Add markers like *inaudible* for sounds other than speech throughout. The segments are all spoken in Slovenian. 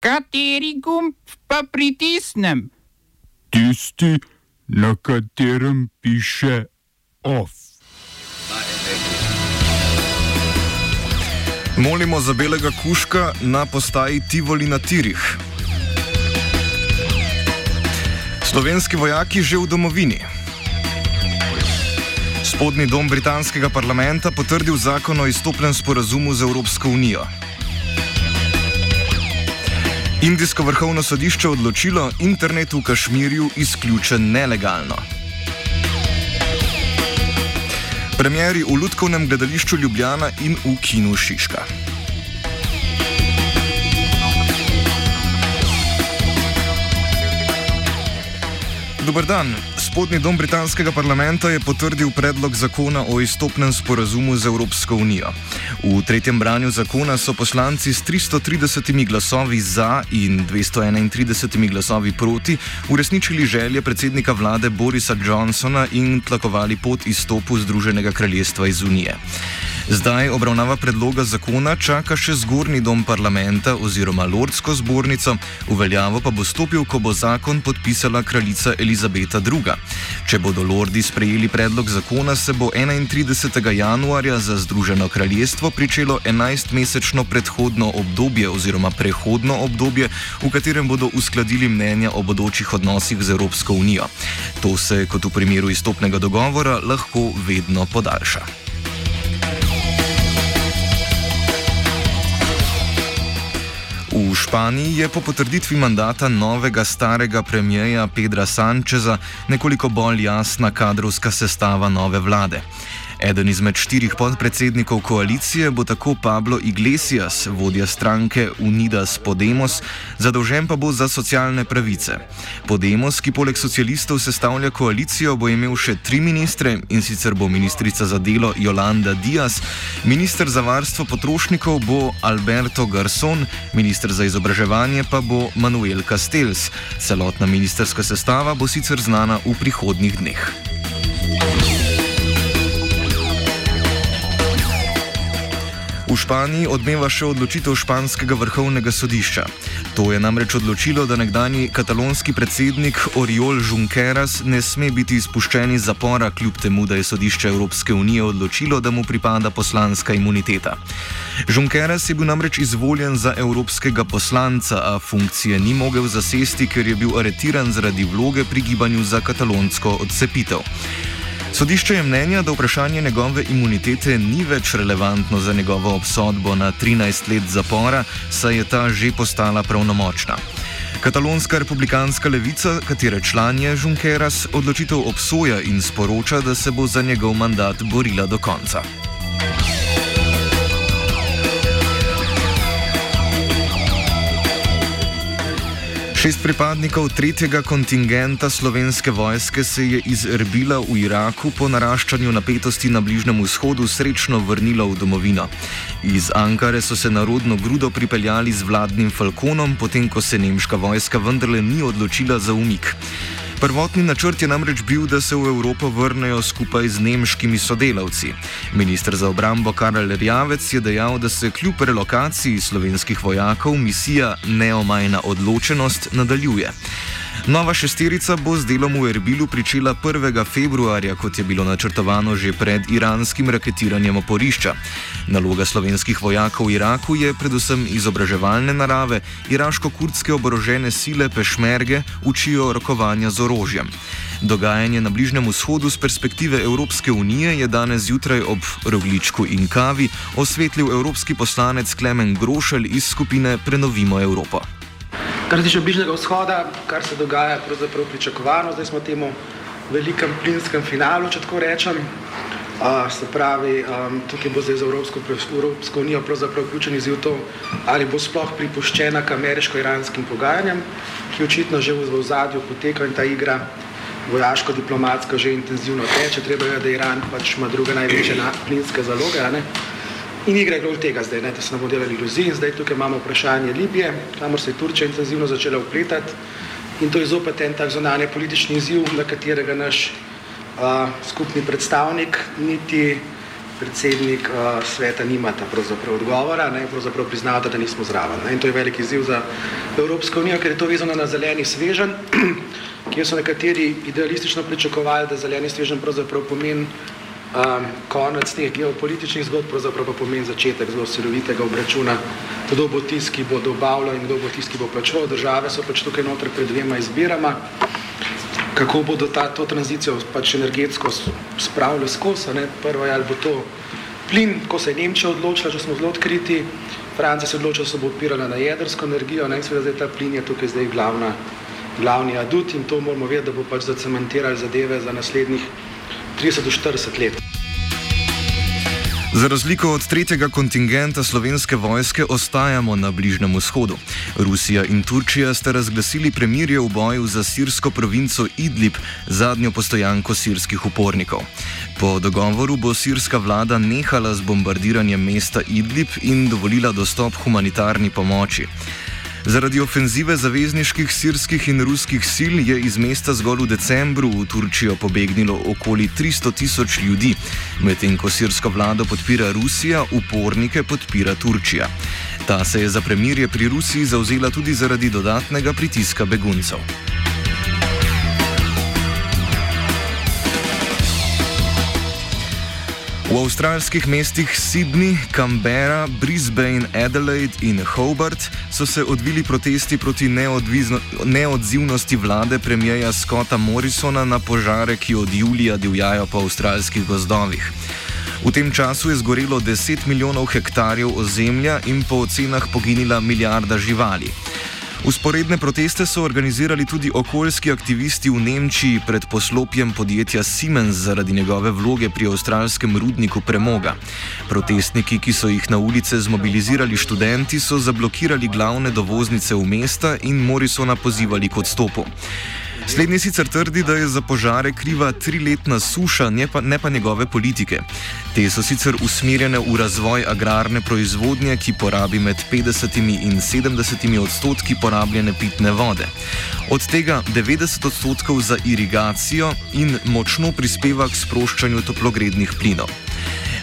Kateri gumb pa pritisnem? Tisti, na katerem piše OF. Molimo za belega kuška na postaji Tivoli na tirih. Slovenski vojaki že v domovini. Spodnji dom britanskega parlamenta potrdil zakon o izstopljenem sporazumu z Evropsko unijo. Indijsko vrhovno sodišče odločilo, internet v Kašmirju izključen nelegalno. Premjeri v Ludkovnem gledališču Ljubljana in v kinu Šiška. Dober dan. Spodnji dom britanskega parlamenta je potrdil predlog zakona o izstopnem sporazumu z Evropsko unijo. V tretjem branju zakona so poslanci s 330 glasovi za in 231 glasovi proti uresničili želje predsednika vlade Borisa Johnsona in tlakovali pot izstopu Združenega kraljestva iz Unije. Zdaj obravnava predloga zakona čaka še zgornji dom parlamenta oziroma Lordsko zbornico, v veljavo pa bo stopil, ko bo zakon podpisala kraljica Elizabeta II. Če bodo lordi sprejeli predlog zakona, se bo 31. januarja za Združeno kraljestvo pričelo 11-mesečno predhodno obdobje oziroma prehodno obdobje, v katerem bodo uskladili mnenja o bodočih odnosih z Evropsko unijo. To se, kot v primeru izstopnega dogovora, lahko vedno podaljša. V Španiji je po potrditvi mandata novega starega premijeja Pedra Sančeza nekoliko bolj jasna kadrovska sestava nove vlade. Eden izmed štirih podpredsednikov koalicije bo tako Pablo Iglesias, vodja stranke Unidas Podemos, zadolžen pa bo za socialne pravice. Podemos, ki poleg socialistov sestavlja koalicijo, bo imel še tri ministre in sicer bo ministrica za delo Jolanda Diaz, minister za varstvo potrošnikov bo Alberto Garson, minister za izobraževanje pa bo Manuel Castells. Celotna ministerska sestava bo sicer znana v prihodnjih dneh. V Španiji odmeva še odločitev španskega vrhovnega sodišča. To je namreč odločilo, da nekdani katalonski predsednik Oriol Junqueras ne sme biti izpuščen iz zapora, kljub temu, da je sodišče Evropske unije odločilo, da mu pripada poslanska imuniteta. Junqueras je bil namreč izvoljen za evropskega poslanca, a funkcije ni mogel zasesti, ker je bil aretiran zaradi vloge pri gibanju za katalonsko odcepitev. Sodišče je mnenja, da vprašanje njegove imunitete ni več relevantno za njegovo obsodbo na 13 let zapora, saj je ta že postala pravnomočna. Katalonska republikanska levica, katere član je Junqueras, odločitev obsoja in sporoča, da se bo za njegov mandat borila do konca. Šest pripadnikov tretjega kontingenta slovenske vojske se je iz Erbila v Iraku po naraščanju napetosti na Bližnem vzhodu srečno vrnilo v domovino. Iz Ankare so se narodno grudo pripeljali z vladnim falkonom, potem ko se nemška vojska vendarle ni odločila za umik. Prvotni načrt je namreč bil, da se v Evropo vrnejo skupaj z nemškimi sodelavci. Ministr za obrambo Karel Rjavec je dejal, da se kljub relokaciji slovenskih vojakov misija Neomajna odločenost nadaljuje. Nova šesterica bo z delom v Erbilu pričela 1. februarja, kot je bilo načrtovano že pred iranskim raketiranjem oporišča. Naloga slovenskih vojakov v Iraku je predvsem izobraževalne narave, iraško-kurdske oborožene sile Pešmerge učijo rokovanja z orožjem. Dogajanje na Bližnjem vzhodu z perspektive Evropske unije je danes zjutraj ob rogličku in kavi osvetlil evropski poslanec Klemen Grošelj iz skupine Prenovimo Evropo. Kar se tiče bližnjega vzhoda, kar se dogaja, pravzaprav pričakovano, zdaj smo temu velikem plinskem finalu, če tako rečem. Uh, se pravi, um, tukaj bo zdaj za Evropsko, Evropsko unijo pravzaprav vključen izziv to, ali bo sploh pripuščena k ameriško-iranskim pogajanjem, ki očitno že v zadju poteka in ta igra vojaško-diplomatska že intenzivno teče. Treba je, da Iran pač ima druge največje plinske zaloge. In igra je glede tega zdaj, ne, da se ne bomo delali iluzij. Zdaj tukaj imamo vprašanje Libije, kamor se je Turčija intenzivno začela upletati. In to je zopet en tak zonanje politični izziv, na katerega naš a, skupni predstavnik niti predsednik uh, sveta nimata pravzaprav odgovora, ne, pravzaprav priznavata, da nismo zraven. Ne, in to je velik izziv za Evropsko unijo, ker je to vezano na zeleni svežen, *clears throat* kjer so nekateri idealistično pričakovali, da zeleni svežen pravzaprav pomeni um, konec teh geopolitičnih zgodb, pravzaprav pa pomeni začetek zelo silovitega obračuna, kdo bo tisti, ki bo dobavljal in kdo bo tisti, ki bo plačeval. Države so pač tukaj noter pred dvema izbirama kako bodo ta, to tranzicijo pač energetsko spravili skozi. Prvo je, ali bo to plin, ko se je Nemčija odločila, če smo zelo odkriti, Francija se odločila, da se bo opirala na jedrsko energijo, ne, in seveda zdaj ta plin je tukaj zdaj glavna, glavni adut in to moramo vedeti, da bo pač zacementirali zadeve za naslednjih 30 do 40 let. Za razliko od tretjega kontingenta slovenske vojske ostajamo na Bližnem vzhodu. Rusija in Turčija sta razglasili premirje v boju za sirsko provinco Idlib, zadnjo postojanko sirskih upornikov. Po dogovoru bo sirska vlada nehala z bombardiranjem mesta Idlib in dovolila dostop humanitarni pomoči. Zaradi ofenzive zavezniških sirskih in ruskih sil je iz mesta zgolj v decembru v Turčijo pobegnilo okoli 300 tisoč ljudi, medtem ko sirsko vlado podpira Rusija, upornike podpira Turčija. Ta se je za premirje pri Rusiji zauzela tudi zaradi dodatnega pritiska beguncev. V avstralskih mestih Sydney, Canberra, Brisbane, Adelaide in Hobart so se odvili protesti proti neodzivnosti vlade premijeja Scotta Morrisona na požare, ki od julija divjajo po avstralskih gozdovih. V tem času je zgorelo 10 milijonov hektarjev ozemlja in po ocenah poginila milijarda živali. Usporedne proteste so organizirali tudi okoljski aktivisti v Nemčiji pred poslopjem podjetja Siemens zaradi njegove vloge pri avstralskem rudniku premoga. Protestniki, ki so jih na ulice zmobilizirali študenti, so zablokirali glavne dovoznice v mesta in Morrisona pozivali k odstopu. Slednji sicer trdi, da je za požare kriva triletna suša, ne pa, ne pa njegove politike. Te so sicer usmerjene v razvoj agrarne proizvodnje, ki porabi med 50 in 70 odstotki porabljene pitne vode. Od tega 90 odstotkov za irigacijo in močno prispeva k sproščanju toplogrednih plinov.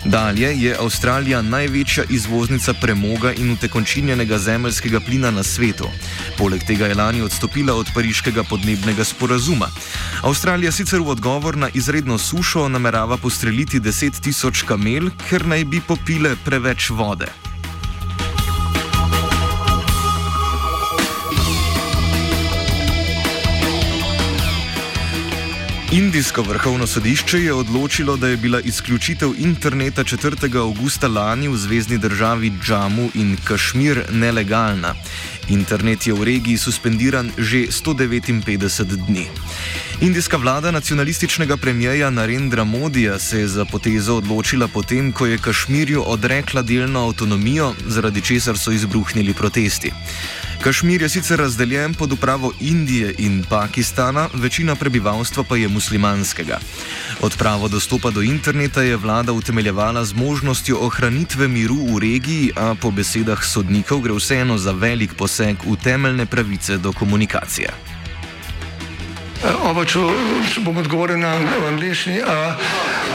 Dalje je Avstralija največja izvoznica premoga in utekončinjenega zemljskega plina na svetu. Poleg tega je lani odstopila od pariškega podnebnega sporazuma. Avstralija sicer v odgovor na izredno sušo namerava postreliti 10 tisoč kamel, ker naj bi popile preveč vode. Indijsko vrhovno sodišče je odločilo, da je bila izključitev interneta 4. augusta lani v zvezdni državi Džamu in Kašmir nelegalna. Internet je v regiji suspendiran že 159 dni. Indijska vlada nacionalističnega premijeja Narendra Modija se je za potezo odločila potem, ko je Kašmirju odrekla delno avtonomijo, zaradi česar so izbruhnili protesti. Kašmir je sicer razdeljen pod upravo Indije in Pakistana, večina prebivalstva pa je muslimanskega. Odpravo dostopa do interneta je vlada utemeljevala z možnostjo ohranitve miru v regiji, a po besedah sodnikov gre vseeno za velik poseg v temeljne pravice do komunikacije. Oba, če, če bom odgovoril na angliški.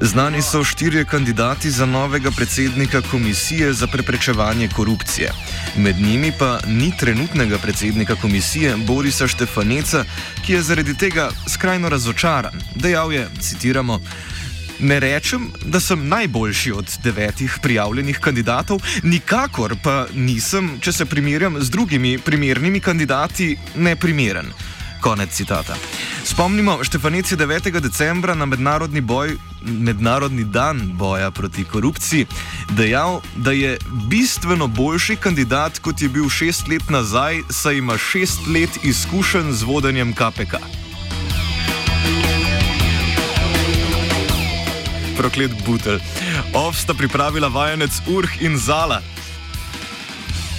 Znani so štirje kandidati za novega predsednika Komisije za preprečevanje korupcije. Med njimi pa ni trenutnega predsednika komisije Borisa Štefaneca, ki je zaradi tega skrajno razočaran. Dejal je, citiramo. Ne rečem, da sem najboljši od devetih prijavljenih kandidatov, nikakor pa nisem, če se primerjam z drugimi primernimi kandidati, neprimeren. Konec citata. Spomnimo, Štefanec je 9. decembra na mednarodni, boj, mednarodni dan boja proti korupciji dejal, da je bistveno boljši kandidat, kot je bil šest let nazaj, saj ima šest let izkušenj z vodenjem KPK. Proklet Butel. Ovsta pripravila vajenec Urh in Zala.